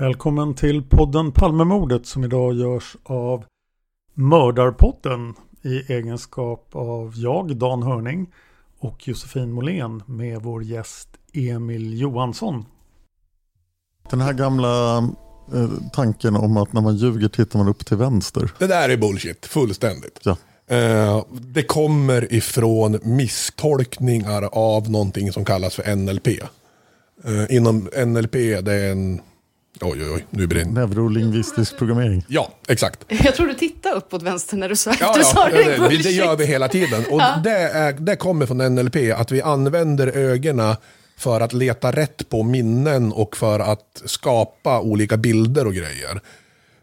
Välkommen till podden Palmemordet som idag görs av Mördarpotten i egenskap av jag, Dan Hörning och Josefin Måhlén med vår gäst Emil Johansson. Den här gamla eh, tanken om att när man ljuger tittar man upp till vänster. Det där är bullshit, fullständigt. Ja. Eh, det kommer ifrån misstolkningar av någonting som kallas för NLP. Eh, inom NLP, det är en Oj, oj, oj, nu brinner Neurolingvistisk programmering. Ja, exakt. Jag tror du tittade upp åt vänster när du sa ja, du ja, sa det, det, det, det gör vi hela tiden. Och Ja. det, är, det kommer från NLP, att vi använder ögonen för att leta rätt på minnen och för att skapa olika bilder och grejer.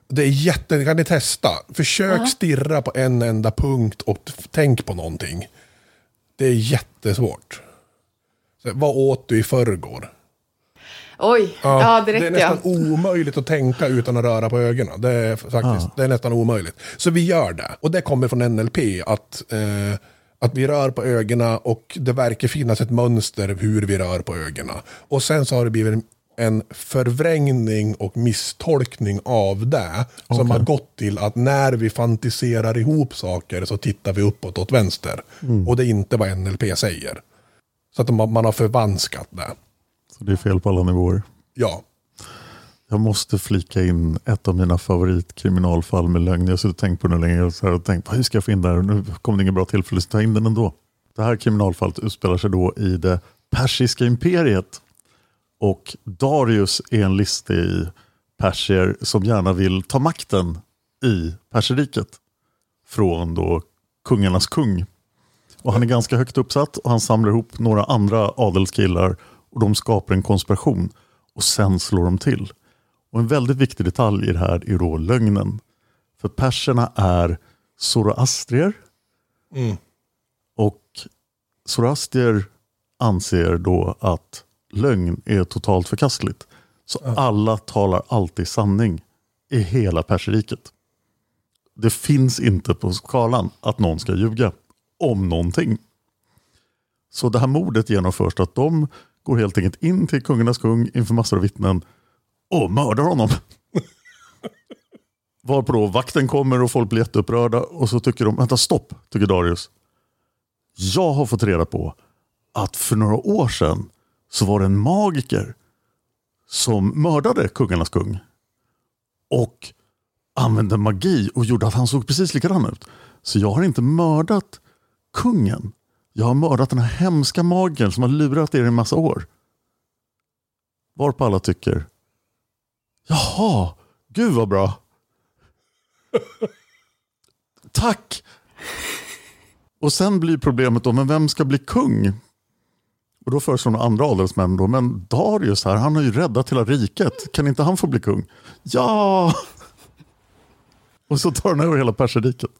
Det är jätte, det kan ni testa. Försök Ja. stirra på en enda punkt och tänk på någonting. Det är jättesvårt. Så, vad åt du i förrgår? Oj, ja, det det är nästan ja. omöjligt att tänka utan att röra på ögonen. Det är, faktiskt, det är nästan omöjligt. Så vi gör det. Och det kommer från NLP. Att, eh, att vi rör på ögonen och det verkar finnas ett mönster hur vi rör på ögonen. Och sen så har det blivit en förvrängning och misstolkning av det. Som Okej. har gått till att när vi fantiserar ihop saker så tittar vi uppåt åt vänster. Mm. Och det är inte vad NLP säger. Så att man man har förvanskat det. Så det är fel på alla nivåer. Ja. Jag måste flika in ett av mina favoritkriminalfall med lögn. Jag har suttit och tänkt på det länge och så här och tänkt, hur ska jag få in det här? Nu kom det inget bra tillfälle så ta in den ändå. Det här kriminalfallet utspelar sig då i det persiska imperiet. Och Darius är en listig persier som gärna vill ta makten i perseriket. Från då kungarnas kung. Och han är ganska högt uppsatt och han samlar ihop några andra adelskillar och de skapar en konspiration och sen slår de till. Och en väldigt viktig detalj i det här är då lögnen. För perserna är zoroastrier Mm. och zoroastrier anser då att lögn är totalt förkastligt. Så alla talar alltid sanning i hela perseriket. Det finns inte på skalan att någon ska ljuga om någonting. Så det här mordet genomförs att de går helt enkelt in till kungarnas kung inför massor av vittnen och mördar honom. Varpå då vakten kommer och folk blir jätteupprörda och så tycker de, vänta stopp, tycker Darius. Jag har fått reda på att för några år sedan så var det en magiker som mördade kungarnas kung. Och använde magi och gjorde att han såg precis likadan ut. Så jag har inte mördat kungen. Jag har mördat den här hemska magen som har lurat er i en massa år. Varpå alla tycker, jaha, gud vad bra. Tack! Och sen blir problemet då, men vem ska bli kung? Och då föreslår några andra adelsmän då, men Darius här, han har ju räddat hela riket. Kan inte han få bli kung? Ja! Och så tar han över hela perserriket.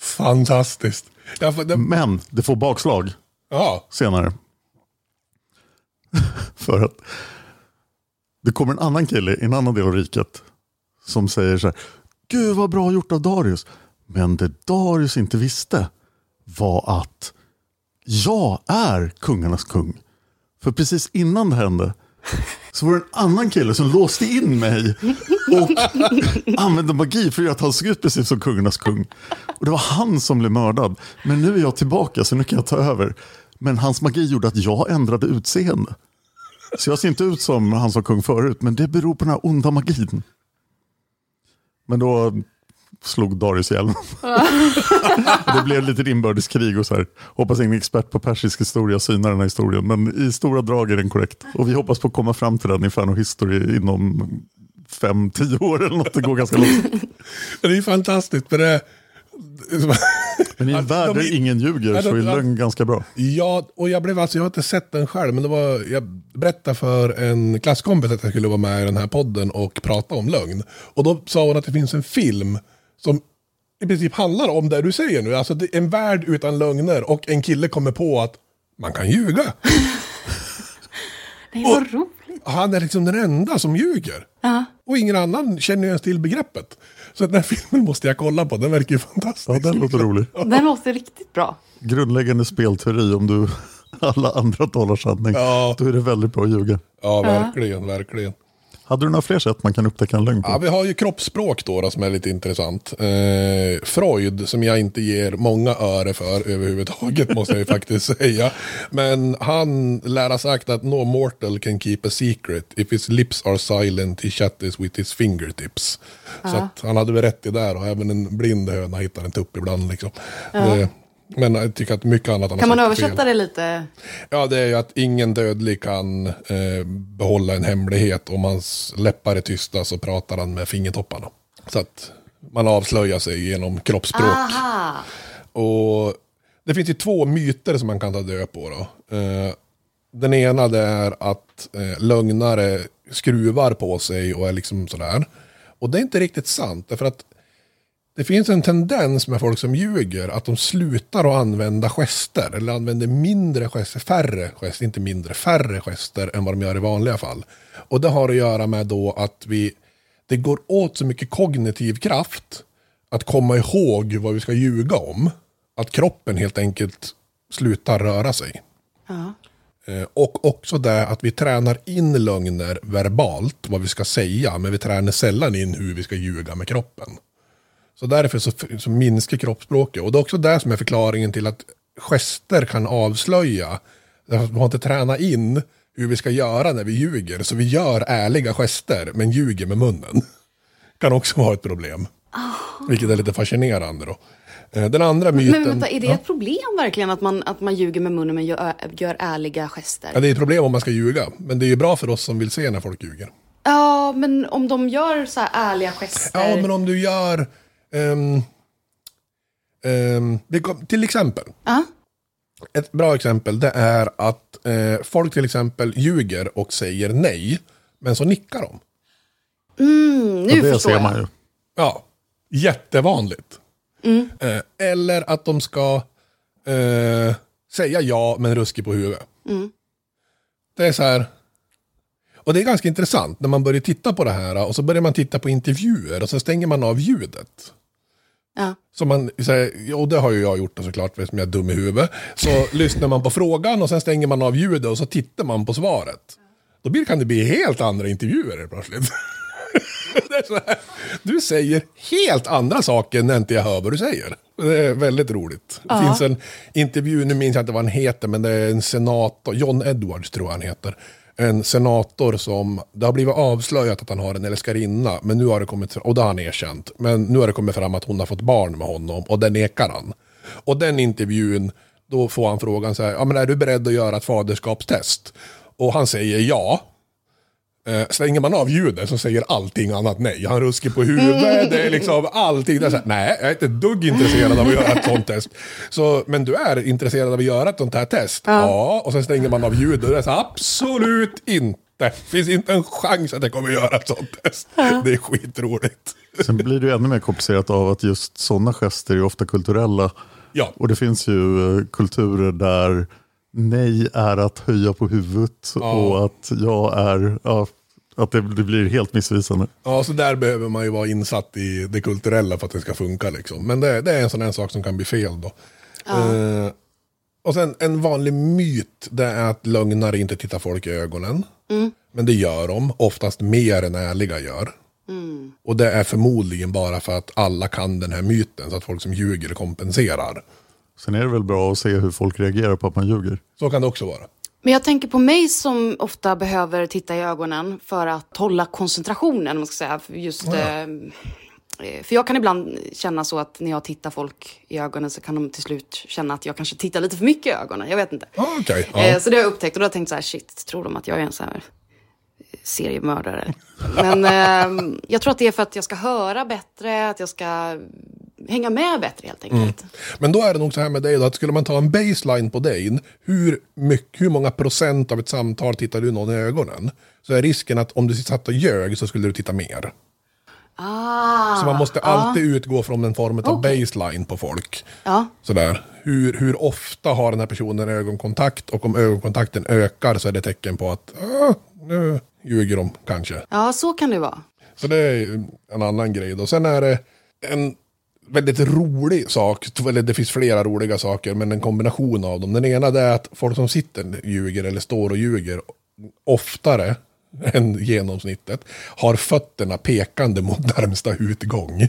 Fantastiskt. Ja, det... Men det får bakslag ja. senare. För att det kommer en annan kille i en annan del av riket som säger så här, Gud vad bra gjort av Darius. Men det Darius inte visste var att jag är kungarnas kung. För precis innan det hände så var det en annan kille som låste in mig och använde magi för att han såg ut precis som kungarnas kung. Och det var han som blev mördad. Men nu är jag tillbaka så nu kan jag ta över. Men hans magi gjorde att jag ändrade utseende. Så jag ser inte ut som han som kung förut, men det beror på den här onda magin. Men då slog Darius ihjäl Det blev lite inbördeskrig och så här. Hoppas ingen expert på persisk historia synar den här historien. Men i stora drag är den korrekt. Och vi hoppas på att komma fram till den i Fan och History inom fem, tio år eller något. Det går ganska långt. det är fantastiskt. För det... Men i en värld där ingen ljuger så är lögn ganska bra. Ja, och jag blev alltså, jag har inte sett den själv, men det var, jag berättade för en klasskompis att jag skulle vara med i den här podden och prata om lögn. Och då sa hon att det finns en film som i princip handlar om det du säger nu. Alltså en värld utan lögner och en kille kommer på att man kan ljuga. Det är så roligt. Han är liksom den enda som ljuger. Ja. Och ingen annan känner ju ens till begreppet. Så den här filmen måste jag kolla på, den verkar ju fantastisk. Ja, den låter rolig. Den låter riktigt bra. Grundläggande spelteori om du alla andra talar sanning. Ja. Då är det väldigt bra att ljuga. Ja, verkligen, verkligen. Hade du några fler sätt man kan upptäcka en lögn på? Ja, vi har ju kroppsspråk då, då som är lite intressant. Eh, Freud, som jag inte ger många öre för överhuvudtaget, måste jag ju faktiskt säga. Men han lär ha sagt att no mortal can keep a secret. If his lips are silent he chatters with his fingertips. Ja. Så att han hade väl rätt i där och även en blind höna hittar en tupp ibland. Liksom. Ja. Det, men jag tycker att mycket annat Kan man är fel. översätta det lite? Ja, det är ju att ingen dödlig kan eh, behålla en hemlighet. Om hans läppar är tysta så pratar han med fingertopparna. Så att man avslöjar sig genom kroppsspråk. Aha. Och det finns ju två myter som man kan ta död på. Då. Eh, den ena det är att eh, lögnare skruvar på sig och är liksom sådär. Och det är inte riktigt sant. Därför att det finns en tendens med folk som ljuger att de slutar att använda gester. Eller använder mindre gester, färre gester, inte mindre, färre gester än vad de gör i vanliga fall. Och det har att göra med då att vi, det går åt så mycket kognitiv kraft att komma ihåg vad vi ska ljuga om. Att kroppen helt enkelt slutar röra sig. Ja. Eh, Och också det att vi tränar in lögner verbalt, vad vi ska säga, men vi tränar sällan in hur vi ska ljuga med kroppen. Så därför så, så minskar kroppsspråket. Och det är också det som är förklaringen till att gester kan avslöja. Därför att Vi har inte tränat in hur vi ska göra när vi ljuger. Så vi gör ärliga gester, men ljuger med munnen. Kan också vara ett problem. Vilket är lite fascinerande då. Eh, Den andra myten... Men vänta, är det Ja. ett problem verkligen att man, att man ljuger med munnen men gör, gör ärliga gester? Ja, det är ett problem om man ska ljuga. Men det är ju bra för oss som vill se när folk ljuger. Ja, men om de gör så här ärliga gester. Ja, men om du gör... det kom- till exempel. Ja. Ett bra exempel det är att eh, folk till exempel ljuger och säger nej. Men så nickar de. Mm, nu förstår jag. ju. Ja, jättevanligt. Mm. Eh, eller att de ska eh, säga ja men ruskig på huvudet. Mm. Det är så här. Och det är ganska intressant när man börjar titta på det här och så börjar man titta på intervjuer och så stänger man av ljudet. Ja. Så man, så här, och det har ju jag gjort då såklart eftersom jag är dum i huvudet. Så lyssnar man på frågan och sen stänger man av ljudet och så tittar man på svaret. Då kan det bli helt andra intervjuer plötsligt. det här, du säger helt andra saker när inte jag hör vad du säger. Det är väldigt roligt. Det Ja. finns en intervju, nu minns jag inte vad han heter, men det är en senator, John Edwards tror jag han heter. En senator som, det har blivit avslöjat att han har en älskarinna, men nu har det kommit, och det har han erkänt, men nu har det kommit fram att hon har fått barn med honom och det nekar han. Och den intervjun, då får han frågan så här, ja men är du beredd att göra ett faderskapstest? Och han säger ja. Eh, slänger man av ljudet så säger allting annat nej. Han ruskar på huvudet, det är liksom allting. Det är så här, nej, jag är inte ett dugg intresserad av att göra ett sånt test. Så, men du är intresserad av att göra ett sånt här test? Ja. och sen stänger man av ljudet och det är så här, absolut inte. Det finns inte en chans att jag kommer göra ett sånt test. Det är skitroligt. Sen blir det ju ännu mer komplicerat av att just sådana gester är ofta kulturella. Ja. Och det finns ju eh, kulturer där nej är att höja på huvudet Ja. och att jag är, ja, att det, det blir helt missvisande. Ja, så där behöver man ju vara insatt i det kulturella för att det ska funka. Liksom. Men det, det är en sån här sak som kan bli fel då. Eh, och sen en vanlig myt, det är att lögnare inte tittar folk i ögonen. Men det gör de, oftast mer än ärliga gör. Och det är förmodligen bara för att alla kan den här myten, så att folk som ljuger kompenserar. Sen är det väl bra att se hur folk reagerar på att man ljuger. Så kan det också vara. Men jag tänker på mig som ofta behöver titta i ögonen för att hålla koncentrationen. om Man ska säga. För, just, eh, eh, för jag kan ibland känna så att när jag tittar folk i ögonen så kan de till slut känna att jag kanske tittar lite för mycket i ögonen. Jag vet inte. Ah, okej. Ja. Eh, så det har jag upptäckt och då har jag tänkt så här, shit, tror de att jag är en sån här seriemördare? Men eh, jag tror att det är för att jag ska höra bättre, att jag ska hänga med bättre helt enkelt. Men då är det nog så här med dig då, att skulle man ta en baseline på dig, hur, mycket, hur många procent av ett samtal tittar du någon i ögonen? Så är risken att om du satt och ljög så skulle du titta mer. Ah, Så man måste alltid utgå från en form av Okej. baseline på folk. Ja. Sådär. Hur, hur ofta har den här personen ögonkontakt och om ögonkontakten ökar så är det tecken på att ah, nu ljuger de kanske. ja, så kan det vara. Så det är en annan grej då. Sen är det en väldigt rolig sak, eller det finns flera roliga saker, men en kombination av dem. Den ena är att folk som sitter ljuger eller står och ljuger oftare än genomsnittet har fötterna pekande mot närmsta utgång.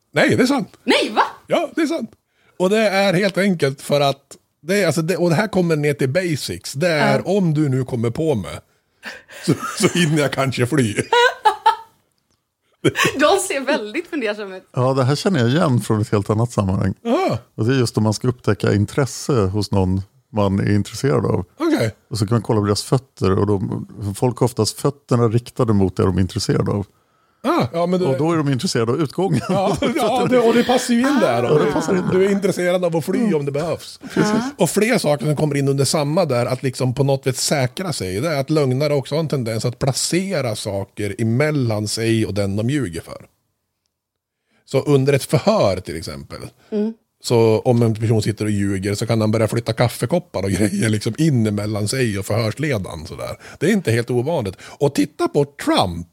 Nej, det är sant. Nej, va? Ja, det är sant. Och det är helt enkelt för att, det är, alltså det, och det här kommer ner till basics. Det är om du nu kommer på mig, så, så hinner jag kanske fly. De ser väldigt fundersamma ut. Ja, det här känner jag igen från ett helt annat sammanhang. Ah, Och det är just om man ska upptäcka intresse hos någon man är intresserad av. Okej. Och så kan man kolla på deras fötter. Och de, folk har oftast fötterna riktade mot det de är intresserade av. Ah, ja, men du, Och då är de intresserade av utgången. Ja, ja det, och det passar ju in där. Ja, det passar in. Du är intresserad av att fly om det behövs. Och fler saker som kommer in under samma där, att liksom på något sätt säkra sig. Det är att lögnare också har en tendens att placera saker emellan sig och den de ljuger för. Så under ett förhör till exempel. Så om en person sitter och ljuger så kan han börja flytta kaffekoppar och grejer liksom in emellan sig och förhörsledaren. Sådär. Det är inte helt ovanligt. Och titta på Trump.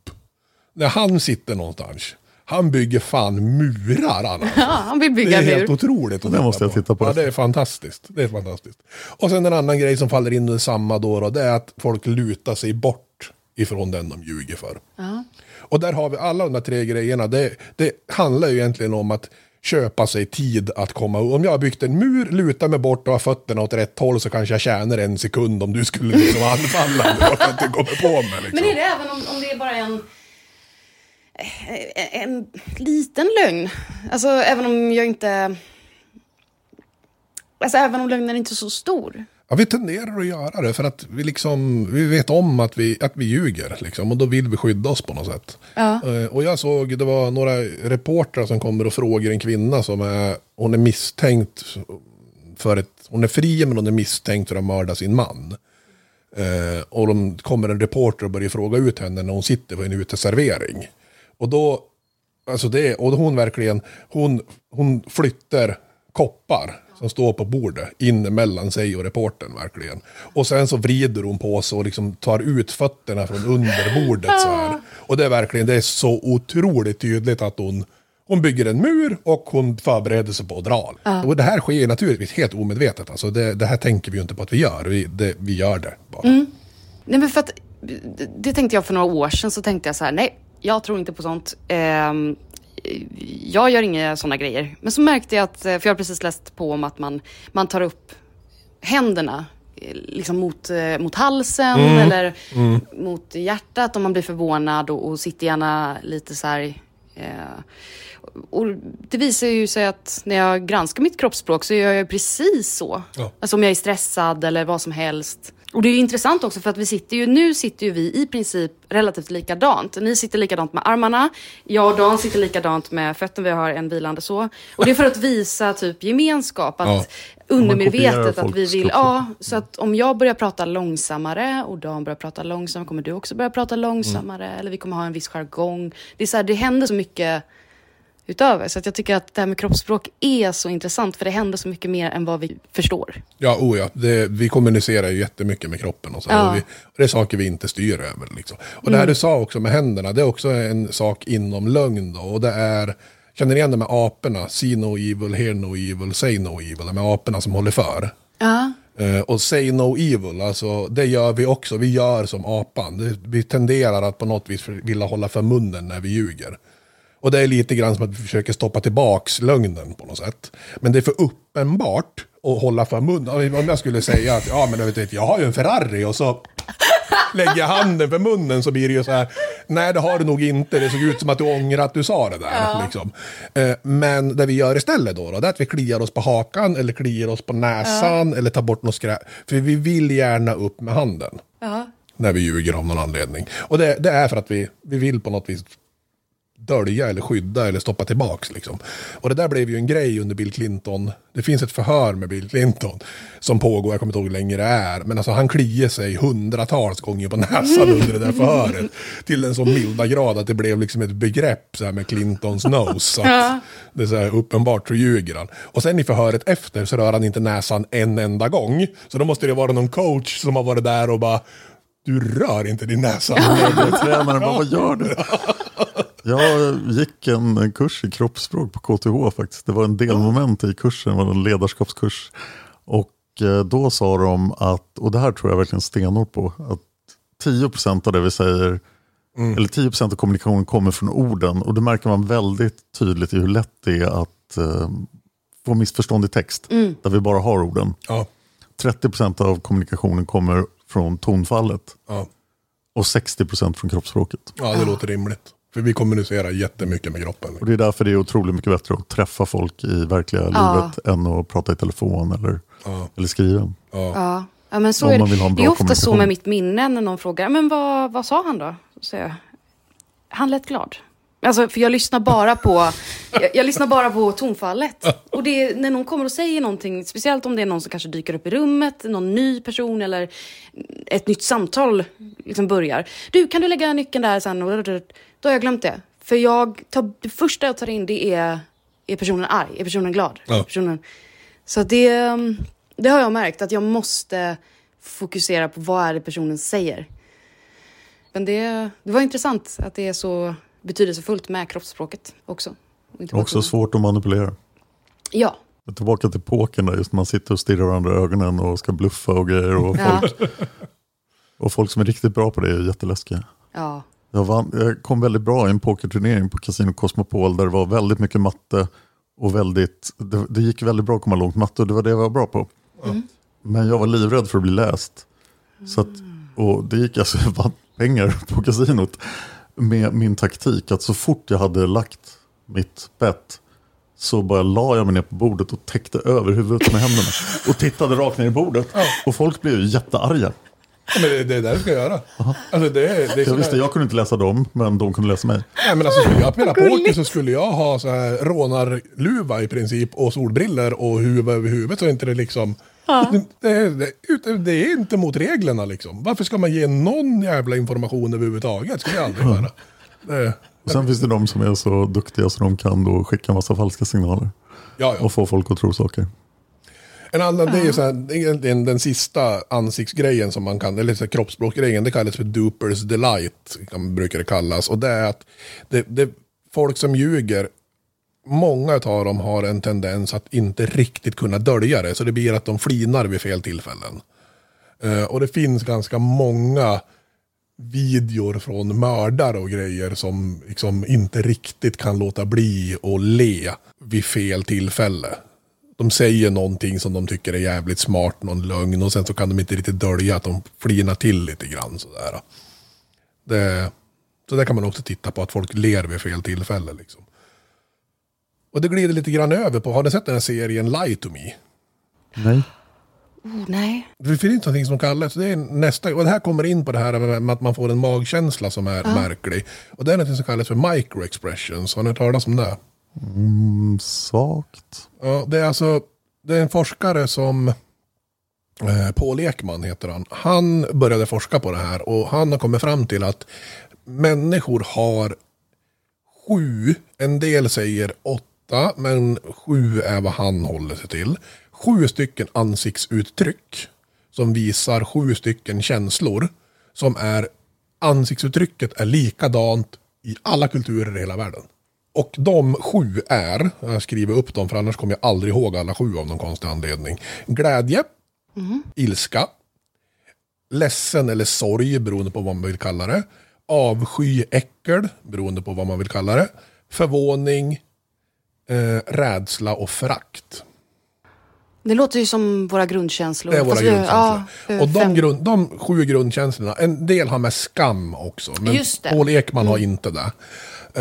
När han sitter någonstans. Han bygger fan murar annars. Ja, han vill Det bygga är mur. helt otroligt att Det måste jag titta på. Ja, det är fantastiskt. Det är fantastiskt. Och sen en annan grej som faller in under samma då, då det är att folk lutar sig bort ifrån den de ljuger för. Ja. Och där har vi alla de här tre grejerna. Det, det handlar ju egentligen om att köpa sig tid att komma Om jag har byggt en mur, lutar mig bort och har fötterna åt rätt håll så kanske jag tjänar en sekund om du skulle liksom anfalla att du kommer på mig. Liksom. Men är det även om, om det är bara en, en, en liten lögn? Alltså även om jag inte... Alltså även om lögnen inte är så stor. Ja, vi tenderar att göra det för att vi, liksom, vi vet om att vi, att vi ljuger. Liksom, och då vill vi skydda oss på något sätt. Ja. Eh, Och jag såg, det var några reportrar som kommer och frågar en kvinna som är, hon är misstänkt för ett, hon är fri men hon är misstänkt för att mörda sin man. Eh, och de kommer en reporter och börjar fråga ut henne när hon sitter på en uteservering. Och då, alltså det, och hon verkligen, hon, hon flyttar koppar som står på bordet in mellan sig och reportern verkligen. Och sen så vrider hon på sig och liksom tar ut fötterna från under bordet så här. Och det är verkligen, det är så otroligt tydligt att hon, hon bygger en mur och hon förbereder sig på att dra. Ja. Och det här sker naturligtvis helt omedvetet. Alltså det, det här tänker vi ju inte på att vi gör, vi, det, vi gör det bara. Mm. Nej men för att det, det tänkte jag för några år sedan så tänkte jag så här, nej, jag tror inte på sånt. Ehm, jag gör inga sådana grejer. Men så märkte jag att, för jag har precis läst på om att man, man tar upp händerna eh, liksom mot, eh, mot halsen Mm. eller Mm. mot hjärtat om man blir förvånad och, och sitter gärna lite så här eh, och det visar ju sig att när jag granskar mitt kroppsspråk så gör jag precis så. Ja. Alltså om jag är stressad eller vad som helst. Och det är intressant också för att vi sitter ju, nu sitter ju vi i princip relativt likadant. Ni sitter likadant med armarna, jag och Dan sitter likadant med fötterna, vi har en vilande så. Och det är för att visa typ gemenskap, att Ja. undermedvetet att vi vill, ja, så att om jag börjar prata långsammare och Dan börjar prata långsammare kommer du också börja prata långsammare eller vi kommer ha en viss jargong. Det är så här, det händer så mycket utöver. Så att jag tycker att det här med kroppsspråk är så intressant för det händer så mycket mer än vad vi förstår. Ja, oh ja. Det, vi kommunicerar ju jättemycket med kroppen och så. Ja. Och vi, och det är saker vi inte styr över. Liksom. Och det här Mm. du sa också med händerna, det är också en sak inom lögn då. Och det är, känner ni igen det med aporna? See no evil, hear no evil, say no evil. De här aporna som håller för. Ja. Eh, och say no evil, alltså det gör vi också. Vi gör som apan. Det, vi tenderar att på något vis vilja hålla för munnen när vi ljuger. Och det är lite grann som att vi försöker stoppa tillbaks lögnen på något sätt. Men det är för uppenbart att hålla för munnen. Om jag skulle säga att ja, men jag, vet, jag har ju en Ferrari och så lägger jag handen för munnen så blir det ju så här. Nej, det har du nog inte. Det såg ut som att du ångrar att du sa det där. Ja. Liksom. Eh, Men det vi gör istället då, då det är att vi kliar oss på hakan eller kliar oss på näsan eller tar bort något skräp. För vi vill gärna upp med handen Ja. när vi ljuger av någon anledning. Och det, det är för att vi, vi vill på något vis dölja eller skydda eller stoppa tillbaks. Liksom. Och det där blev ju en grej under Bill Clinton. Det finns ett förhör med Bill Clinton som pågår, jag kommer inte ihåg hur länge det är. Men alltså han kliar sig hundratals gånger på näsan under det där förhöret. Till en så milda grad att det blev liksom ett begrepp så här med Clintons nose. Så att Ja. Det är så här, uppenbart så ljuger han. Och sen i förhöret efter så rör han inte näsan en enda gång. Så då måste det vara någon coach som har varit där och bara du rör inte din näsa. Tränaren bara, vad gör du? Jag gick en kurs i kroppsspråk på KTH faktiskt. Det var en delmoment i kursen, det var en ledarskapskurs. Och eh, då sa de att, och det här tror jag verkligen stenhårt på, att 10% av det vi säger, eller 10% av kommunikationen kommer från orden. Och det märker man väldigt tydligt i hur lätt det är att eh, få missförstånd i text, Mm. där vi bara har orden. 30% av kommunikationen kommer från tonfallet. Ja. Och 60% från kroppsspråket. Ja, det låter rimligt. För vi kommunicerar jättemycket med kroppen. Och det är därför det är otroligt mycket bättre att träffa folk i verkliga Ja. livet än att prata i telefon eller, eller skriva. Ja. ja, men så Om är det. Det är ofta så med mitt minne när någon frågar, men vad, vad sa han då? Så jag, han lät glad. Alltså, för jag lyssnar bara på, jag, jag lyssnar bara på tonfallet. Och det är när någon kommer och säger någonting, speciellt om det är någon som kanske dyker upp i rummet, någon ny person eller ett nytt samtal liksom börjar. Du, kan du lägga nyckeln där sen? Då har jag glömt det. För jag tar, det första jag tar in det är, är personen arg? Är personen glad? Ja. Personen, så det, det har jag märkt, att jag måste fokusera på vad är det personen säger. Men det, det var intressant att det är så betydelsefullt med kroppsspråket också. Också svårt att manipulera. Ja, Tillbaka till pokern där, just när man sitter och stirrar varandra i ögonen och ska bluffa och grejer. Och Ja. folk, och folk som är riktigt bra på det är jätteläskiga. ja. Jag, vann, jag kom väldigt bra i en pokerturnering på Casino Cosmopol där det var väldigt mycket matte och väldigt, det, det gick väldigt bra att komma långt matte och det var det jag var bra på. Men jag var livrädd för att bli läst. Så att, och det gick alltså, jag vann pengar på kasinot med min taktik att så fort jag hade lagt mitt bett så bara la jag mig ner på bordet och täckte över huvudet med händerna och tittade rakt ner i bordet. Och folk blev ju jättearga. Ja, men det, det är det du ska göra. Alltså det, det är Jag visste, jag kunde inte läsa dem, men de kunde läsa mig. Nej men alltså skulle jag spela poker så skulle jag ha så här rånarluva i princip och solbriller och huvud över huvudet så inte det liksom... Det, är- det, är- inte mot reglerna liksom. Varför ska man ge någon jävla information överhuvudtaget? skulle jag aldrig göra. Och sen finns det de som är så duktiga så de kan då skicka en massa falska signaler. Ja, ja. Och få folk att tro saker. En annan, det är ju så här, egentligen den sista ansiktsgrejen som man kan, eller så kroppsspråkgrejen, det kallas för dupers delight, kan- brukar det kallas. Och det är att det, det, folk som ljuger, många av dem har en tendens att inte riktigt kunna dölja det, så det blir att de flinar vid fel tillfällen. Eh, och det finns ganska många videor från mördare och grejer som liksom inte riktigt kan låta bli att le vid fel tillfälle. De säger någonting som de tycker är jävligt smart, någon lögn och sen så kan de inte riktigt dölja att de flinar till lite grann sådär. Det, så där kan man också titta på, att folk ler vid fel tillfälle liksom. Och det glider lite grann över på, har ni sett den här serien Lie to me? Nej. Oh, nej. Det finns någonting som kallas, det är nästa, och det här kommer in på det här med att man får en magkänsla som är Ja. märklig. Och det är något som kallas för microexpressions, har ni hört talas om det? Mm, svagt. Ja, det är alltså, det är en forskare som, eh, Paul Ekman heter han. Han började forska på det här och han har kommit fram till att människor har sju, en del säger åtta, men sju är vad han håller sig till. Sju stycken ansiktsuttryck som visar sju stycken känslor som är, ansiktsuttrycket är likadant i alla kulturer i hela världen. Och de sju är, jag skriver upp dem för annars kommer jag aldrig ihåg alla sju av någon konstig anledning. Glädje, ilska, ledsen eller sorg beroende på vad man vill kalla det. Avsky, äckel beroende på vad man vill kalla det. Förvåning, eh, rädsla och förakt. Det låter ju som våra grundkänslor. Det är våra Fast vi- grundkänslor. ja, och de, grund, de sju grundkänslorna, en del har med skam också. Men. Mm. Paul Ekman har inte det.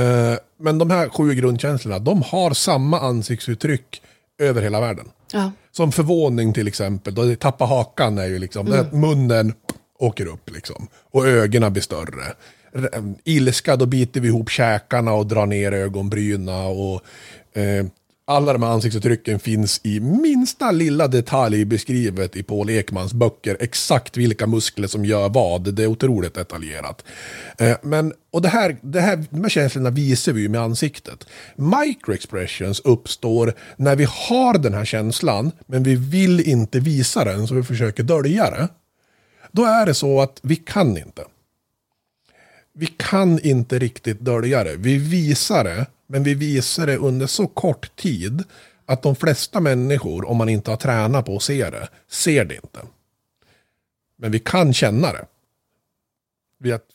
Eh, men de här sju grundkänslorna, de har samma ansiktsuttryck över hela världen. Ja. Som förvåning till exempel, då tappa hakan är ju liksom, Mm. munnen åker upp liksom. Och ögonen blir större. Eh, ilska, då biter vi ihop käkarna och drar ner ögonbryna och eh, alla de här ansiktsuttrycken finns i minsta lilla detalj beskrivet i Paul Ekmans böcker. Exakt vilka muskler som gör vad. Det är otroligt detaljerat. Eh, men, och det här, det här, de här känslorna visar vi ju med ansiktet. Microexpressions uppstår när vi har den här känslan, men vi vill inte visa den, så vi försöker dölja det. Då är det så att vi kan inte. Vi kan inte riktigt dölja det. Vi visar det, men vi visar det under så kort tid att de flesta människor, om man inte har tränat på att se det, ser det inte. Men vi kan känna det. Vi, att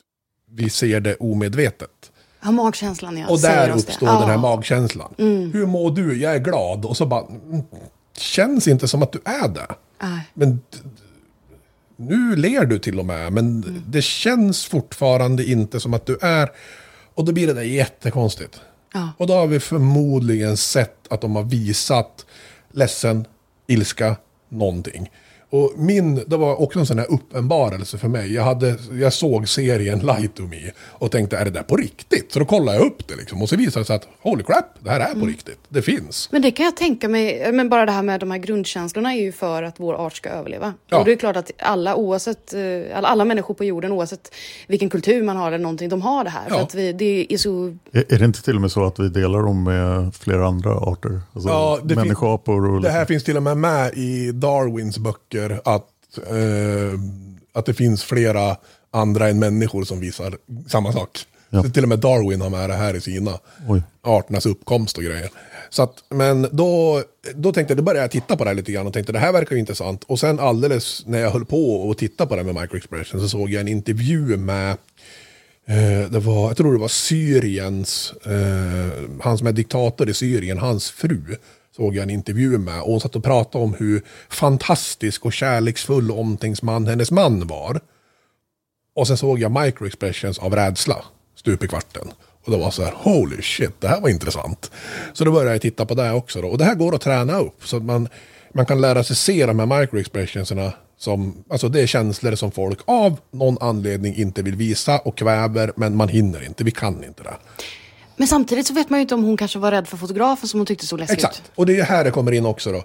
vi ser det omedvetet. Ja, magkänslan ja. Och där det. uppstår Ja. den här magkänslan. Mm. Hur mår du? Jag är glad. Och så bara, mm, känns inte som att du är det. Nej. Men nu ler du till och med, men det känns fortfarande inte som att du är. Och då blir det där jättekonstigt. Ja. Och då har vi förmodligen sett att de har visat ledsen, ilska, någonting. Och min, det var också en sån här uppenbarelse för mig. Jag, hade, jag såg serien Light to Me och tänkte, är det där på riktigt? Så då kollade jag upp det liksom. Och så visade det sig att, holy crap, det här är på Mm. riktigt. Det finns. Men det kan jag tänka mig, men bara det här med de här grundkänslorna är ju för att vår art ska överleva. Ja. Och det är klart att alla, oavsett, eh, alla, alla människor på jorden, oavsett vilken kultur man har eller någonting, de har det här. Ja. För att vi, det är så... Är, är det inte till och med så att vi delar dem med flera andra arter? Alltså Ja, det människoapor och Det här finns till och med med i Darwins böcker att, eh, att det finns flera andra än människor som visar samma sak. Ja. Så till och med Darwin har med det här i sina Oj. arternas uppkomst och grejer. Så att, men då, då tänkte jag, då började jag titta på det här lite grann och tänkte det här verkar ju intressant. Och sen alldeles när jag höll på och titta på det med microexpression så såg jag en intervju med Eh, det var, jag tror det var Syriens, eh, han som är diktator i Syrien, hans fru såg jag en intervju med. Och hon satt och pratade om hur fantastisk och kärleksfull och omtänksman hennes man var. Och sen såg jag microexpressions av rädsla stup i kvarten. Och det var så här, holy shit, det här var intressant. Så då började jag titta på det också. Då. Och det här går att träna upp. Så att man, man kan lära sig se de här microexpressionserna som, alltså det är känslor som folk av någon anledning inte vill visa och kväver, men man hinner inte, vi kan inte det. Men samtidigt så vet man ju inte om hon kanske var rädd för fotografen som hon tyckte såg läskig Exakt, ut. och det är här det kommer in också då.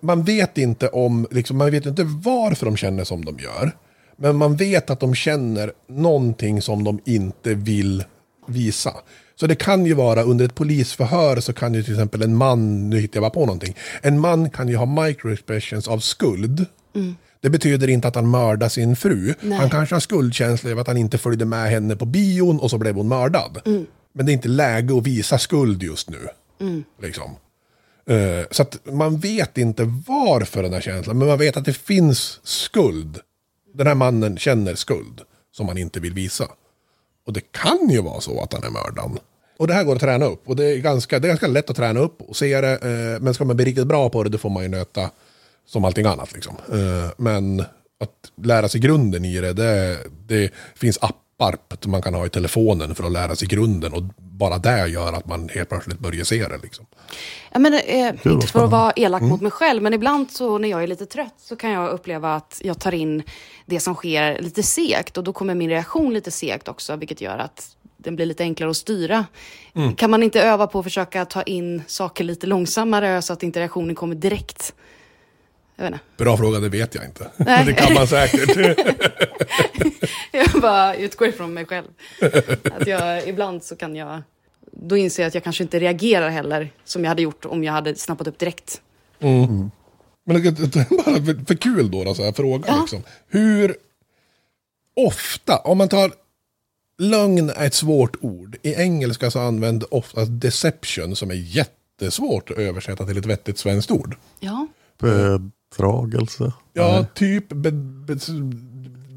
Man vet inte om, liksom, man vet inte varför de känner som de gör. Men man vet att de känner någonting som de inte vill visa. Så det kan ju vara under ett polisförhör så kan ju till exempel en man, nu hittar jag bara på någonting. En man kan ju ha microexpressions av skuld. Mm. Det betyder inte att han mördar sin fru. Nej. Han kanske har skuldkänslor över att han inte följde med henne på bion och så blev hon mördad. Mm. Men det är inte läge att visa skuld just nu. Mm. Liksom. Eh, så att man vet inte varför den här känslan, men man vet att det finns skuld. Den här mannen känner skuld som han inte vill visa. Och det kan ju vara så att han är mördaren. Och det här går att träna upp. Och det är ganska, det är ganska lätt att träna upp och se det. Eh, men ska man bli riktigt bra på det, då får man ju nöta som allting annat. Liksom. Eh, men att lära sig grunden i det, det, det finns appar som man kan ha i telefonen för att lära sig grunden. Och bara det gör att man helt plötsligt börjar se det. Liksom. Ja, men, eh, inte för att vara elak Mm. mot mig själv, men ibland så när jag är lite trött så kan jag uppleva att jag tar in det som sker lite segt och då kommer min reaktion lite segt också, vilket gör att den blir lite enklare att styra. Mm. Kan man inte öva på att försöka ta in saker lite långsammare så att inte reaktionen kommer direkt? Jag vet inte. Bra fråga, det vet jag inte. Nej. det kan man säkert. Jag bara utgår ifrån mig själv. Att jag, ibland så kan jag... Då inser jag att jag kanske inte reagerar heller som jag hade gjort om jag hade snappat upp direkt. Mm. Men bara för, för kul då, då så här, fråga liksom. Hur ofta, om man tar lögn är ett svårt ord. I engelska så använder ofta deception som är jättesvårt att översätta till ett vettigt svenskt ord. Ja. Bedragelse. Ja, typ be, be,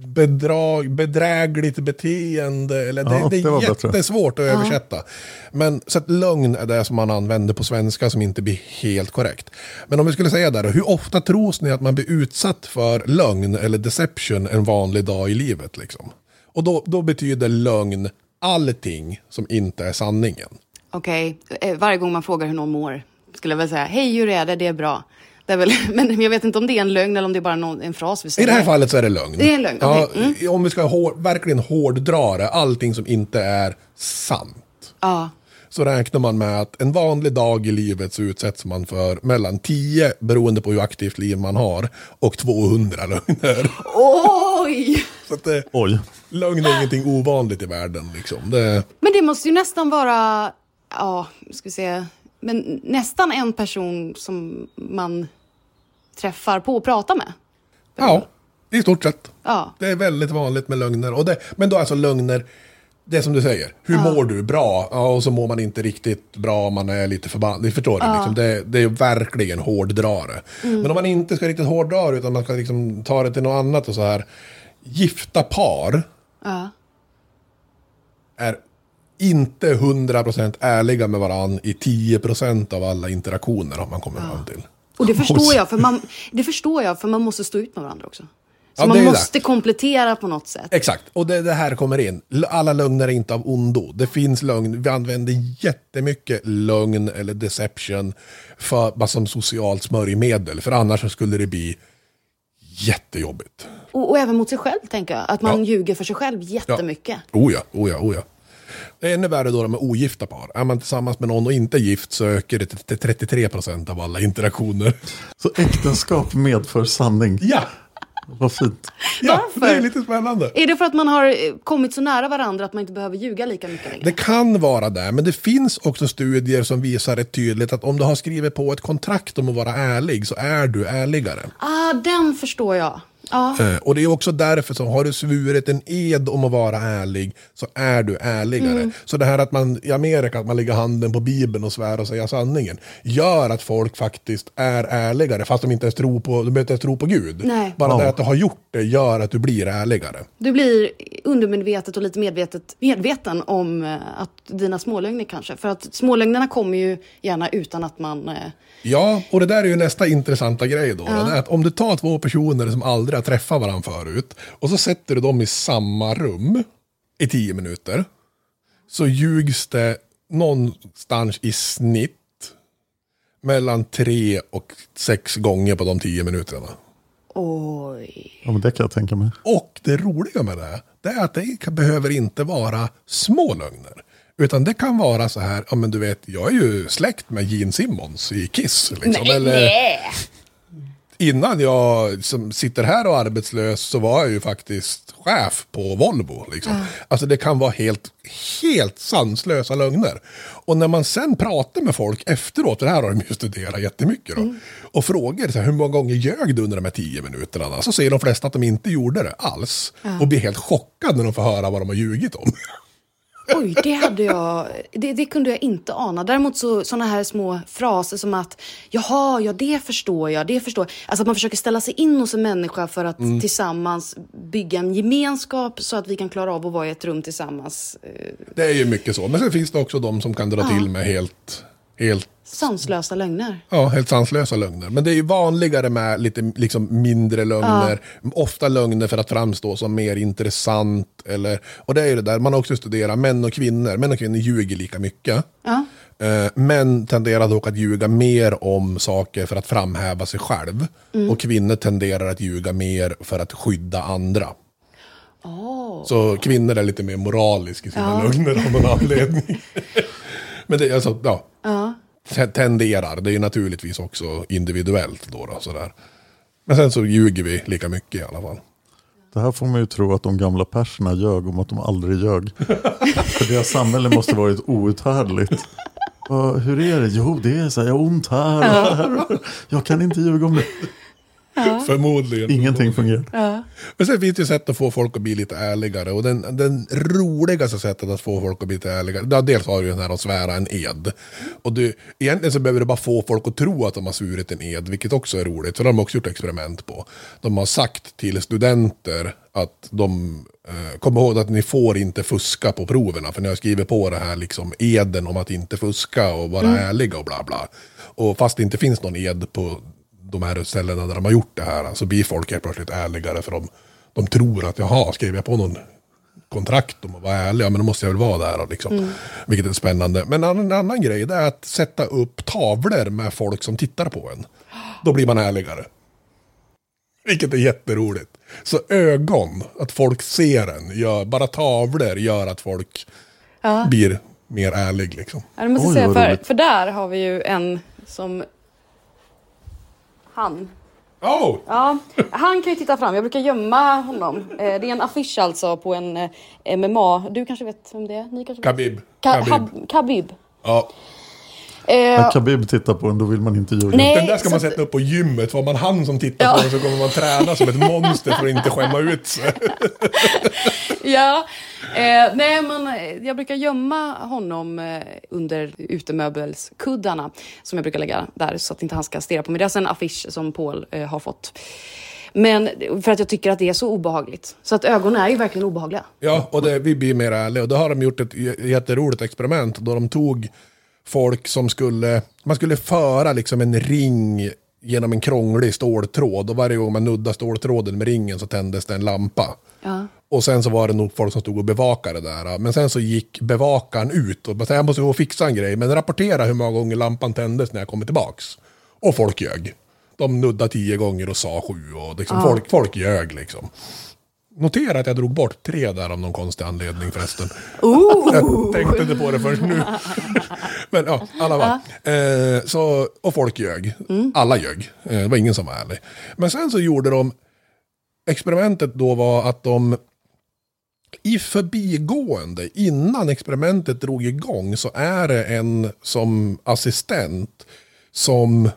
bedrag, bedrägligt beteende. Eller det, Ja, det det är bättre. jättesvårt att Ja. översätta. Men så att lögn är det som man använder på svenska som inte blir helt korrekt. Men om vi skulle säga där, hur ofta tros ni att man blir utsatt för lögn eller deception en vanlig dag i livet? Liksom? Och då, då betyder lögn allting som inte är sanningen. Okej, eh, varje gång man frågar hur någon mår skulle jag väl säga hej hur är det, det är bra. Det är väl, men jag vet inte om det är en lögn eller om det är bara någon, en fras vi I säger. det här fallet så är det lögn. Det är en lögn, Ja, okej. Mm. Om vi ska hår, verkligen hårddra det, allting som inte är sant. Ja. Så räknar man med att en vanlig dag i livet så utsätts man för mellan 10, beroende på hur aktivt liv man har, och 200 lögner. Oj! Så att det, Oj. lögn är ingenting ovanligt i världen. Liksom. Det, Men det måste ju nästan vara, ja, ska vi se, men nästan en person som man träffar på och pratar med. ja, i stort sett. Ja. Det är väldigt vanligt med lögner. Och det, men då alltså lögner, det är som du säger, hur mår du? Bra. Ja, och så mår man inte riktigt bra man är lite förbannad. Ni förstår det, Ja. liksom. det, det är verkligen hårddrare. Mm. Men om man inte ska riktigt hårdra utan man ska liksom ta det till något annat och så här. Gifta par Ja. är inte 100% ärliga med varandra i 10% av alla interaktioner har man kommit fram till. Och det förstår jag, för man, det förstår jag, för man måste stå ut med varandra också. Så Ja, man är det. måste komplettera på något sätt. Exakt, och det, det här kommer in. Alla lögner är inte av ondo. Det finns lögn, vi använder jättemycket lögn eller deception för, bara som socialt smörjmedel. För annars skulle det bli jättejobbigt. Och, och även mot sig själv, tänker jag. Att man Ja. ljuger för sig själv jättemycket. Oh ja, oh ja, oh ja. Det är ännu värre då med ogifta par. Är man tillsammans med någon och inte gift så ökar det till 33 procent av alla interaktioner. Så äktenskap medför sanning. Ja! Vad fint. Ja, det är lite spännande. Är det för att man har eh, kommit så nära varandra att man inte behöver ljuga lika mycket längre? Det kan vara det, men det finns också studier som visar rätt tydligt att om du har skrivit på ett kontrakt om att vara ärlig så är du ärligare. Ah, den förstår jag. Ja. Eh, Och det är också därför som har du svurit en ed om att vara ärlig så är du ärligare. Mm. Så det här att man i Amerika att man lägger handen på bibeln och svär och säger sanningen gör att folk faktiskt är ärligare fast de inte ens tror på, de inte ens tro på Gud. Nej. Bara det Ja. att du har gjort det gör att du blir ärligare. Du blir undermedvetet och lite medvetet medveten om eh, att dina smålögner kanske. För att smålögnerna kommer ju gärna utan att man... eh, Ja, och det där är ju nästa intressanta grej då. Ja. Det är att om du tar två personer som aldrig har träffat varandra förut och så sätter du dem i samma rum i tio minuter. Så ljugs det någonstans i snitt mellan tre och sex gånger på de tio minuterna. Oj. Ja, men det kan jag tänka mig. Och det roliga med det, det är att det kan- behöver inte vara små lögner. Utan det kan vara så här, ja men du vet, jag är ju släkt med Gene Simmons i Kiss. Liksom, nej, eller, nej. Innan jag som sitter här och är arbetslös så var jag ju faktiskt chef på Volvo. Liksom. Alltså det kan vara helt, helt sanslösa lögner. Och när man sen pratar med folk efteråt, det här har de ju studerat jättemycket då, och frågar så här, hur många gånger ljög du under de här tio minuterna? Så säger de flesta att de inte gjorde det alls. Ja. Och blir helt chockade när de får höra vad de har ljugit om. Oj, det hade jag... Det, det kunde jag inte ana. Däremot så sådana här små fraser som att jaha, ja det förstår jag, det förstår jag. Alltså att man försöker ställa sig in hos en människa för att Mm. tillsammans bygga en gemenskap så att vi kan klara av att vara i ett rum tillsammans. Eh, Det är ju mycket så. Men sen finns det också de som kan dra Ja. till med helt, helt sanslösa lögner. Ja, helt sanslösa lögner. Men det är ju vanligare med lite liksom, mindre lögner. Ofta lögner för att framstå som mer intressant. Eller, och det är ju det där, man har också studerat män och kvinnor. Män och kvinnor ljuger lika mycket. Ja. Eh, Män tenderar dock att ljuga mer om saker för att framhäva sig själv. Mm. Och kvinnor tenderar att ljuga mer för att skydda andra. Åh. Så kvinnor är lite mer moraliska i sina Ja. lögner av någon anledning. Men det alltså, ja, Ja. Te- tenderar. Det är ju naturligtvis också individuellt då. då sådär. Men sen så ljuger vi lika mycket i alla fall. Det här får man ju tro att de gamla perserna ljög om att de aldrig ljög. För deras samhälle måste varit outhärdligt. Ja, hur är det? Jo, det är så här, jag har ont här. Ja. Jag kan inte ljuga om det. Förmodligen. Ingenting fungerar. Ja. Men sen finns det ju sätt att få folk att bli lite ärligare. Och den, den roligaste sättet att få folk att bli lite ärligare. Ja, dels har du ju den här att svära en ed. Och du, egentligen så behöver du bara få folk att tro att de har svurit en ed. Vilket också är roligt. För det har de också gjort experiment på. De har sagt till studenter att de eh, kom ihåg att ni får inte fuska på proverna. För ni har skrivit på det här liksom eden om att inte fuska och vara Mm. ärliga och bla bla. Och fast det inte finns någon ed på de här ställena där de har gjort det här så blir folk helt plötsligt ärligare för de, de tror att jaha, skrev jag på någon kontrakt om att vara ärlig, ja men då måste jag väl vara där. Liksom. Mm. Vilket är spännande. Men en annan, en annan grej det är att sätta upp tavlor med folk som tittar på en. Då blir man ärligare. Vilket är jätteroligt. Så ögon, att folk ser en, gör, bara tavlor gör att folk Ja. blir mer ärlig. Liksom. Ja, det måste jag säga, för, för där har vi ju en som... Han. Oh! Ja, han kan ju titta fram. Jag brukar gömma honom. Eh, Det är en affisch alltså på en eh, MMA. Du kanske vet vem det är? Ni kanske vet? Khabib. Ka- Khabib. Hab- Khabib. Ja. Eh, När Khabib tittar på den då vill man inte ljuga. Nej, Den där ska man sätta upp på gymmet. Får man han som tittar Ja. på den så kommer man träna som ett monster för att inte skämma ut sig. ja, eh, nej men eh, jag brukar gömma honom eh, under utemöbelskuddarna som jag brukar lägga där så att inte han ska stirra på mig. Det är alltså en affisch som Paul eh, har fått. Men för att jag tycker att det är så obehagligt. Så att ögonen är ju verkligen obehagliga. Ja, och det, vi blir mer ärliga. Och då har de gjort ett jätteroligt experiment då de tog folk som skulle, man skulle föra liksom en ring genom en krånglig ståltråd och varje gång man nuddade ståltråden med ringen så tändes det en lampa. Ja. Och sen så var det nog folk som stod och bevakade där. Men sen så gick bevakaren ut och sa jag måste gå och fixa en grej. Men rapportera hur många gånger lampan tändes när jag kommer tillbaks. Och folk ljög. de nuddade tio gånger och sa sju och liksom Ja. folk, folk ljög liksom. Notera att jag drog bort tre där av någon konstig anledning förresten. Ooh. Jag tänkte inte på det förrän nu. Men ja, alla var. Eh, så, och folk ljög. Alla ljög. Eh, det var ingen som var ärlig. Men sen så gjorde de, experimentet då var att de i förbigående, innan experimentet drog igång, så är det en som assistent som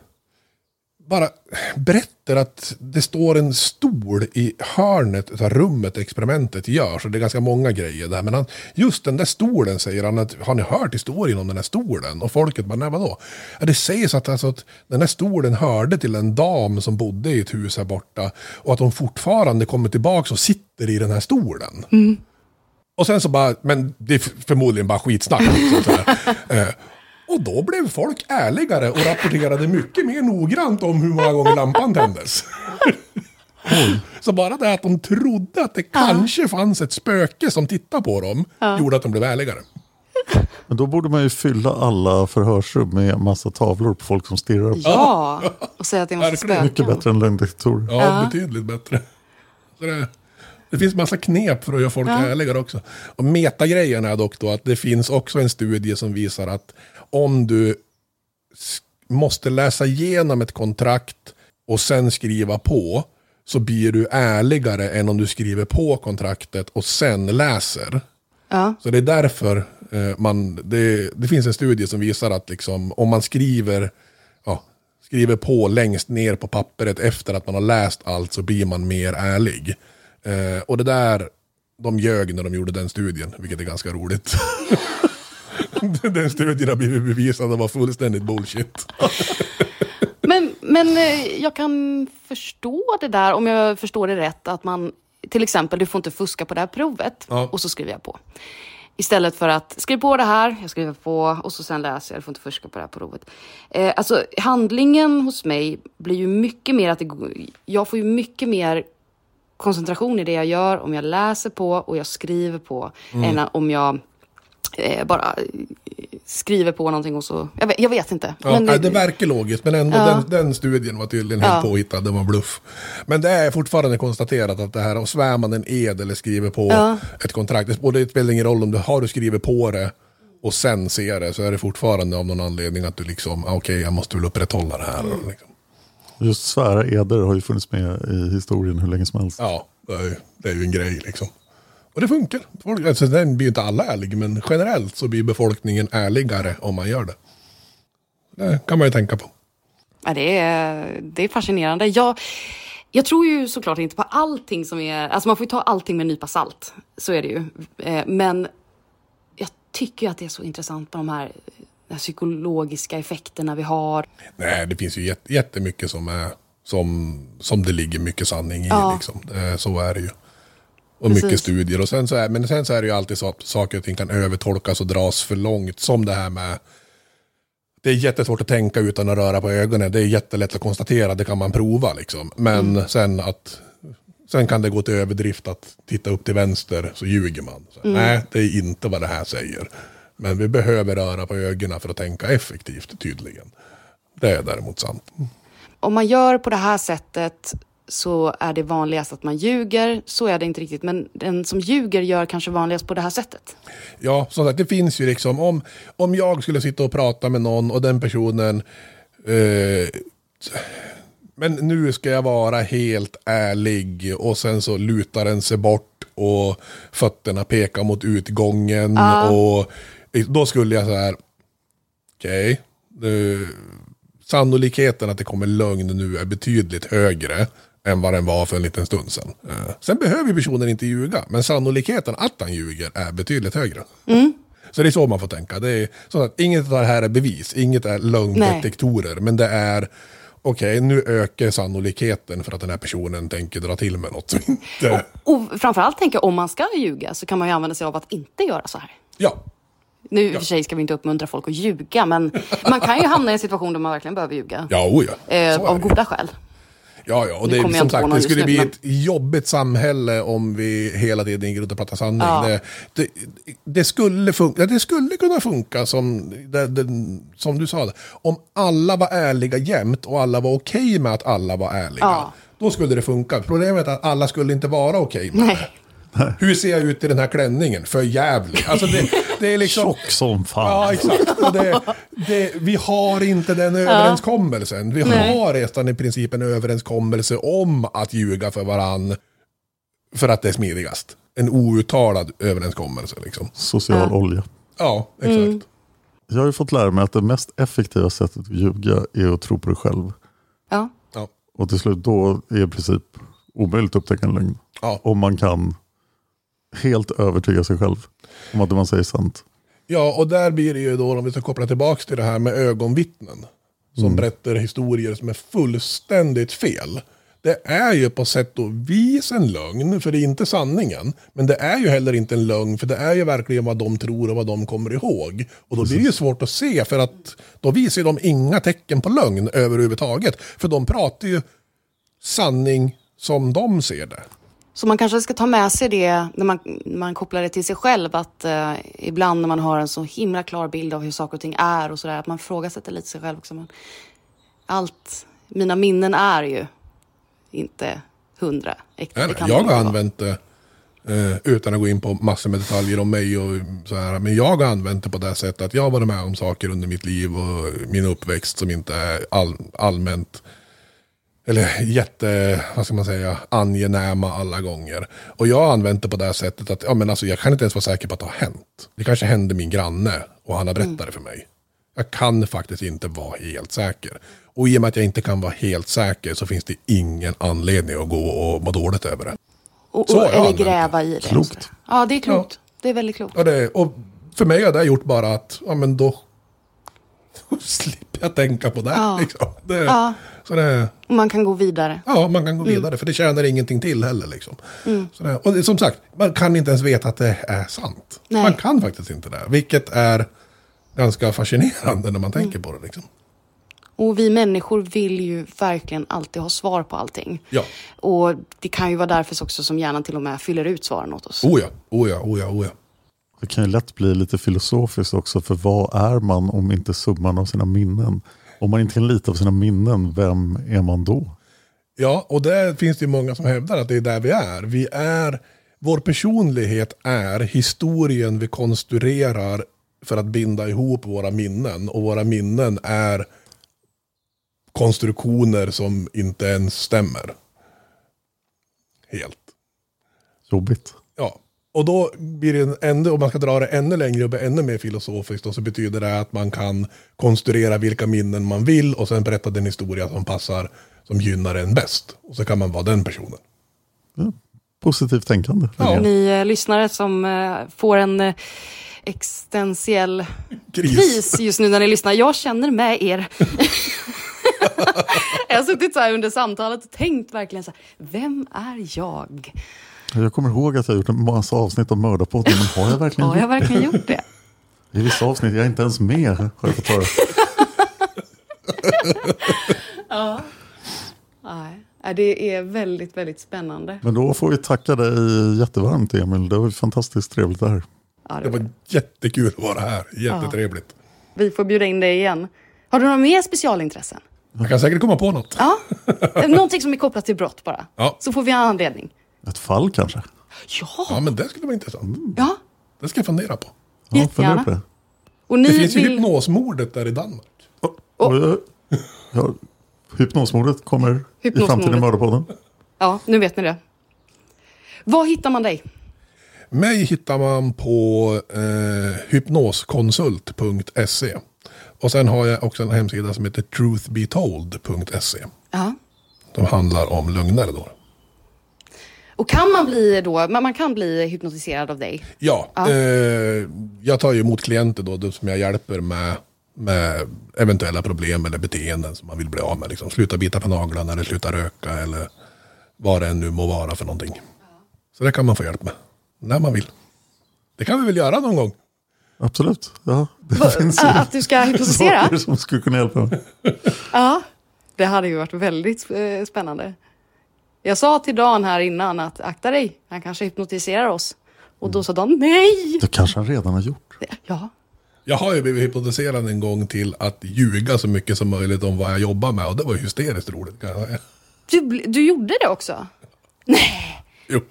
bara berättar att det står en stol i hörnet av rummet experimentet görs. Och det är ganska många grejer där. Men han, just den där stolen säger han att har ni hört historien om den här stolen? Och folket bara, nej vadå? Ja, det sägs att, alltså, att den här stolen hörde till en dam som bodde i ett hus här borta. Och att hon fortfarande kommer tillbaka och sitter i den här stolen. Och sen så bara, men det är förmodligen bara skitsnack. Liksom, så här. Eh, och då blev folk ärligare och rapporterade mycket mer noggrant om hur många gånger lampan tändes. Så bara det att de trodde att det kanske fanns ett spöke som tittade på dem Ja. gjorde att de blev ärligare. Men då borde man ju fylla alla förhörsrum med massa tavlor på folk som stirrar på. Ja, och säga att det är en massa spöken. Mycket bättre än lögndetektorer. Ja, Ja. betydligt bättre. Så det, det finns massa knep för att göra folk Ja. ärligare också. Och metagrejen är dock då att det finns också en studie som visar att om du måste läsa igenom ett kontrakt och sen skriva på så blir du ärligare än om du skriver på kontraktet och sen läser. Ja. Så det är därför eh, man, det, det finns en studie som visar att liksom, om man skriver, ja, skriver på längst ner på pappret efter att man har läst allt så blir man mer ärlig. Eh, och det där, de ljög när de gjorde den studien, vilket är ganska roligt. den studien har blivit bevisad att vara fullständigt bullshit. Men, men eh, jag kan förstå det där, om jag förstår det rätt, att man till exempel, du får inte fuska på det här provet Ja. och så skriver jag på. Istället för att skriv på det här, jag skriver på och så sen läser jag, du får inte fuska på det här provet. Eh, alltså handlingen hos mig blir ju mycket mer att det, jag får ju mycket mer koncentration i det jag gör om jag läser på och jag skriver på Mm. än om jag eh, bara eh, skriver på någonting och så, jag vet, jag vet inte. Ja, Men, nej, det verkar logiskt, men ändå Ja. den, den studien var tydligen helt Ja. påhittad, det var bluff. Men det är fortfarande konstaterat att det här, om svär man en ed eller skriver på Ja. ett kontrakt, det- och det spelar ingen roll om du har du skrivit på det och sen ser det, så är det fortfarande av någon anledning att du liksom, ah, okej, jag måste väl upprätthålla det här. Mm. Liksom. Just svära eder har ju funnits med i historien hur länge som helst. Ja, det är, ju- det är ju en grej liksom. Och det funkar. Folk, alltså, den blir ju inte alla ärliga, men generellt så blir befolkningen ärligare om man gör det. Det kan man ju tänka på. Ja, det, är, det är fascinerande. Jag, jag tror ju såklart inte på allting som är... Alltså man får ju ta allting med en nypa salt. Så är det ju. Eh, Men jag tycker ju att det är så intressant med de här, psykologiska effekterna vi har. Nej, det finns ju jät- jättemycket som, är, som, som det ligger mycket sanning i. Ja. Liksom. Eh, Så är det ju. Och Precis. mycket studier. Och sen så är, men sen så är det ju alltid så att saker och ting kan övertolkas och dras för långt. Som det här med... Det är jättesvårt att tänka utan att röra på ögonen. Det är jättelätt att konstatera, det kan man prova. Liksom. Men Mm. sen att... Sen kan det gå till överdrift att titta upp till vänster så ljuger man. Så, Mm. Nej, det är inte vad det här säger. Men vi behöver röra på ögonen för att tänka effektivt tydligen. Det är däremot sant. Om man gör på det här sättet så är det vanligast att man ljuger. Så är det inte riktigt. Men den som ljuger gör kanske vanligast på det här sättet. Ja, som sagt, det finns ju liksom, om, om jag skulle sitta och prata med någon och den personen, eh, men nu ska jag vara helt ärlig och sen så lutar den sig bort och fötterna pekar mot utgången Ja. och då skulle jag så här, okej, okay, sannolikheten att det kommer lögn nu är betydligt högre än vad den var för en liten stund sedan. Eh, Sen behöver personen inte ljuga, men sannolikheten att han ljuger är betydligt högre. Så det är så man får tänka. Det är så att inget av det här är bevis, inget är lögndetektorer, men det är okej, nu ökar sannolikheten för att den här personen tänker dra till med något inte... Och framförallt tänker jag om man ska ljuga så kan man ju använda sig av att inte göra så här. Ja, Nu i och för sig ska vi inte uppmuntra folk att ljuga, men man kan ju hamna i en situation där man verkligen behöver ljuga. ja, oh ja. Eh, av goda skäl. Ja, ja, och det, som sagt, det skulle bli men- ett jobbigt samhälle om vi hela tiden gick runt och pratade sanning. Ja. Det, det, det, skulle funka, det skulle kunna funka som, det, som du sa, om alla var ärliga jämt och alla var okej med att alla var ärliga. Ja. Då skulle det funka. Problemet är att alla skulle inte vara okej med Nej. det. Hur ser jag ut i den här klänningen? För jävlig. Alltså det, det är liksom... Tjock som fan. Ja, exakt. Och det, det, vi har inte den överenskommelsen. Vi Nej. har redan i princip en överenskommelse om att ljuga för varann för att det är smidigast. En outtalad överenskommelse liksom. Social Ja. olja. Ja, exakt. Mm. Jag har ju fått lära mig att det mest effektiva sättet att ljuga är att tro på dig själv. Ja. Ja. Och till slut då är det i princip omöjligt att upptäcka en lögn. Ja. Om man kan helt övertyga sig själv om att det man säger sant. Ja, och där blir det ju då, om vi ska koppla tillbaka till det här med ögonvittnen. Som berättar historier som är fullständigt fel. Det är ju på sätt och vis en lögn, för det är inte sanningen. Men det är ju heller inte en lögn, för det är ju verkligen vad de tror och vad de kommer ihåg. Och då blir det ju svårt att se, för att då visar de inga tecken på lögn överhuvudtaget. För de pratar ju sanning som de ser det. Så man kanske ska ta med sig det när man, när man kopplar det till sig själv. Att eh, ibland när man har en så himla klar bild av hur saker och ting är och sådär. Att man frågasätter lite sig själv också. Men allt, mina minnen är ju inte hundra. Äkta, jag har vara. använt det eh, utan att gå in på massor med detaljer om mig och så här. Men jag har använt det på det sättet att jag har varit med om saker under mitt liv och min uppväxt som inte är all, allmänt eller jätte, vad ska man säga, angenäma alla gånger. Och jag har använt det på det sättet att ja, men alltså, jag kan inte ens vara säker på att det har hänt. Det kanske hände min granne och han har berättat det för mig. Jag kan faktiskt inte vara helt säker. Och i och med att jag inte kan vara helt säker så finns det ingen anledning att gå och må dåligt över det. Och, Så och, eller gräva i det. Klokt. Ja, det är klokt. Det är väldigt klokt. Ja, det, och för mig har det gjort bara att, ja men då, då slipper jag tänka på det. Ja. Liksom. det Ja. Så det, Och man kan gå vidare. ja, man kan gå Mm. vidare för det tjänar ingenting till heller. Liksom. Mm. Så det, och som sagt, man kan inte ens veta att det är sant. Nej. Man kan faktiskt inte det, vilket är ganska fascinerande när man tänker på det. Liksom. Och vi människor vill ju verkligen alltid ha svar på allting. Ja, Och det kan ju vara därför också som hjärnan till och med fyller ut svaren åt oss. oh ja, oh ja, oh ja, oh ja. Det kan ju lätt bli lite filosofiskt också, för vad är man om inte summan av sina minnen? Om man inte kan lita på sina minnen, vem är man då? Ja, och där finns det många som hävdar att det är där vi är. Vi är, vår personlighet är historien vi konstruerar för att binda ihop våra minnen. Och våra minnen är konstruktioner som inte ens stämmer. Helt. Jobbigt. Ja, och då blir det en ännu, om man ska dra det ännu längre och bli ännu mer filosofiskt, då, så betyder det att man kan konstruera vilka minnen man vill och sen berätta den historia som passar, som gynnar en bäst. Och så kan man vara den personen. Positivt tänkande. Ja. Ni eh, lyssnare som eh, får en eh, existentiell Kris. kris. just nu när ni lyssnar. Jag känner med er. jag har suttit så här under samtalet och tänkt verkligen så här, vem är jag? Jag kommer ihåg att jag har gjort en massa avsnitt av Mördarpodden, men har jag verkligen Har jag gjort det? verkligen gjort det? I vissa avsnitt är jag inte ens med, har jag fått höra. Ja. Nej, det är väldigt, väldigt spännande. Men då får vi tacka dig jättevarmt Emil, det var fantastiskt trevligt det här. Ja, Det var jättekul att vara här, jättetrevligt. Vi får bjuda in dig igen. Har du några mer specialintressen? Jag kan säkert komma på något. Ja, någonting som är kopplat till brott bara. Ja. Så får vi en anledning. Ett fall kanske? Ja, Ja, men det skulle vara intressant. ja. Det ska jag fundera på. Ja, fundera på det. Och ni Det finns ju vill... hypnosmordet där i Danmark. Och, ja, hypnosmordet kommer i Hypnosmordet. framtiden i Mördarpodden. Ja, nu vet ni det. Var hittar man dig? Mig hittar man på eh, hypnoskonsult.se. Och sen har jag också en hemsida som heter truthbetold.se. Ja. Som handlar om lögner då. Och kan man bli då, man man kan bli hypnotiserad av dig? Ja, Ja. Eh, jag tar ju emot klienter då, då som jag hjälper med, med eventuella problem eller beteenden som man vill bli av med. Liksom. Sluta bita på naglarna eller sluta röka eller vad det än nu må vara för någonting. Så det kan man få hjälp med. När man vill. Det kan vi väl göra någon gång. Absolut. Ja, det Va- finns att du ska hypnotisera? saker som skulle kunna hjälpa. Ja. Det hade ju varit väldigt eh, spännande. Jag sa till Dan här innan att akta dig, han kanske hypnotiserar oss. Och då sa Dan nej! Det kanske han redan har gjort. Ja. Jag har ju blivit hypnotiserad en gång till att ljuga så mycket som möjligt om vad jag jobbar med. Och det var hysteriskt roligt kan jag säga. Du, du gjorde det också? Jo.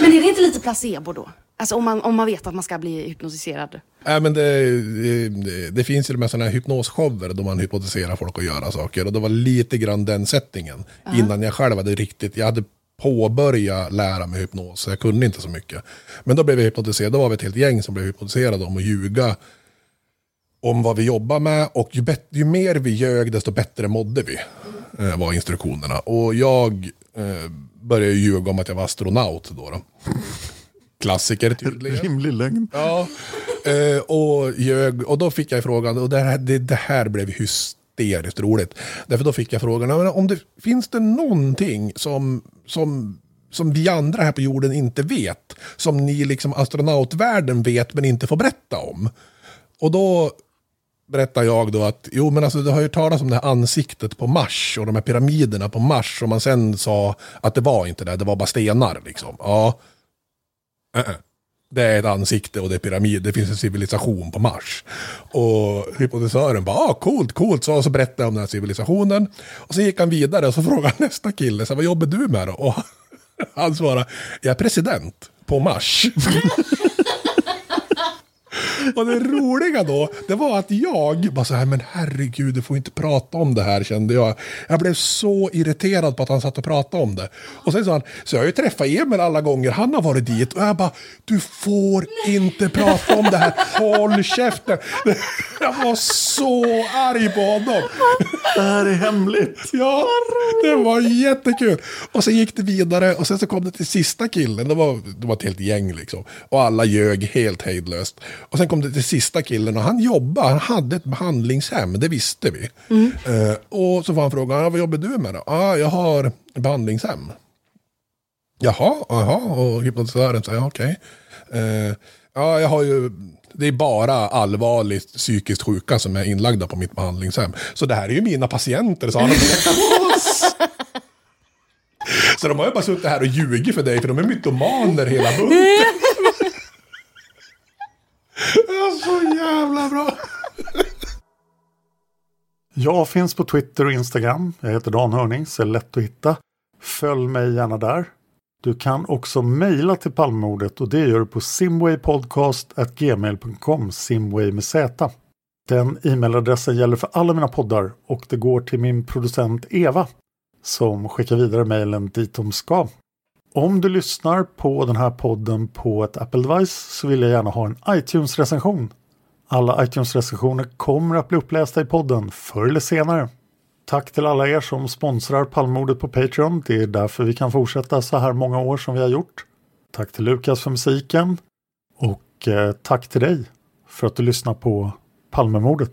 Men är det inte lite placebo då? Alltså om man, om man vet att man ska bli hypnotiserad. Nej, men det, det, det finns ju de här sådana här hypnosshower då man hypnotiserar folk att göra saker. Och det var lite grann den settingen. Aha. Innan jag själv hade riktigt, jag hade påbörjat lära mig hypnos. Så jag kunde inte så mycket. Men då blev vi hypnotiserade, då var vi ett helt gäng som blev hypnotiserade om att ljuga. Om vad vi jobbar med och ju, ju mer vi ljög desto bättre mådde vi. Eh, var instruktionerna. Och jag eh, började ljuga om att jag var astronaut då. då. Klassiker tydligen. Rimlig lögn. Ja, eh, och, ljög, och då fick jag frågan, och det här, det, det här blev hysteriskt roligt. Därför då fick jag frågan, "Ja, men om det, finns det någonting som, som, som vi andra här på jorden inte vet? Som ni liksom astronautvärlden vet men inte får berätta om? Och då berättar jag då att, jo men alltså du har ju talat om det här ansiktet på Mars och de här pyramiderna på Mars och man sen sa att det var inte det, det var bara stenar liksom. Ja. Uh-uh. Det är ett ansikte och det är pyramid, det finns en civilisation på Mars. Och hypnotisören bara, ah, coolt, coolt, så, så berättade jag om den här civilisationen. Och så gick han vidare och så frågade han nästa kille, så, vad jobbar du med då? Och han svarade, jag är president på Mars. Och det roliga då, det var att jag bara så här, men herregud, du får inte prata om det här kände jag. Jag blev så irriterad på att han satt och pratade om det. Och sen sa han, så jag har ju träffat Emil alla gånger han har varit dit. Och jag bara, du får inte prata om det här, håll käften. Jag var så arg på honom. Det här är hemligt. Ja, det var jättekul. Och sen gick det vidare och sen så kom det till sista killen. Det var, det var ett helt gäng liksom. Och alla ljög helt hejdlöst. Och sen kom det till sista killen och han jobbade, han hade ett behandlingshem, det visste vi. Eh, och så var han frågan, "Ja, vad jobbar du med då? Ja, jag har behandlingshem. Jaha, jaha, och hypnotisören säger okej. Eh, ja, jag har ju, det är bara allvarligt psykiskt sjuka som är inlagda på mitt behandlingshem. Så det här är ju mina patienter, sa han. Så de har ju bara suttit här och ljugit för dig, för de är mytomaner hela bunten. Så jävla bra. Jag finns på Twitter och Instagram. Jag heter Dan Hörning, så är lätt att hitta. Följ mig gärna där. Du kan också mejla till Palmemordet och det gör du på simwaypodcast.gmail.com simway med z. Den e-mailadressen gäller för alla mina poddar och det går till min producent Eva som skickar vidare mejlen dit de ska. Om du lyssnar på den här podden på ett Apple device så vill jag gärna ha en iTunes-recension. Alla iTunes-recensioner kommer att bli upplästa i podden förr eller senare. Tack till alla er som sponsrar Palmemordet på Patreon. Det är därför vi kan fortsätta så här många år som vi har gjort. Tack till Lukas för musiken. Och eh, tack till dig för att du lyssnar på Palmemordet.